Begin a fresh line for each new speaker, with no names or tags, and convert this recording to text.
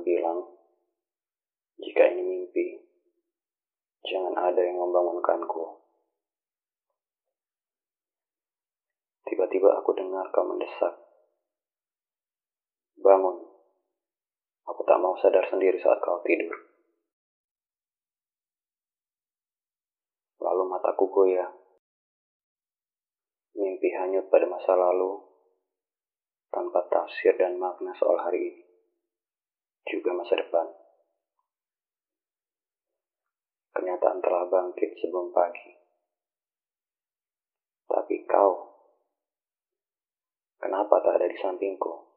Bilang, jika ini mimpi, jangan ada yang membangunkanku. Tiba-tiba aku dengar kau mendesak. Bangun. Aku tak mau sadar sendiri saat kau tidur. Lalu mataku goyah. Mimpi hanyut pada masa lalu, tanpa tafsir dan makna soal hari ini masa depan. Kenyataan telah bangkit sebelum pagi. Tapi kau, kenapa tak ada di sampingku?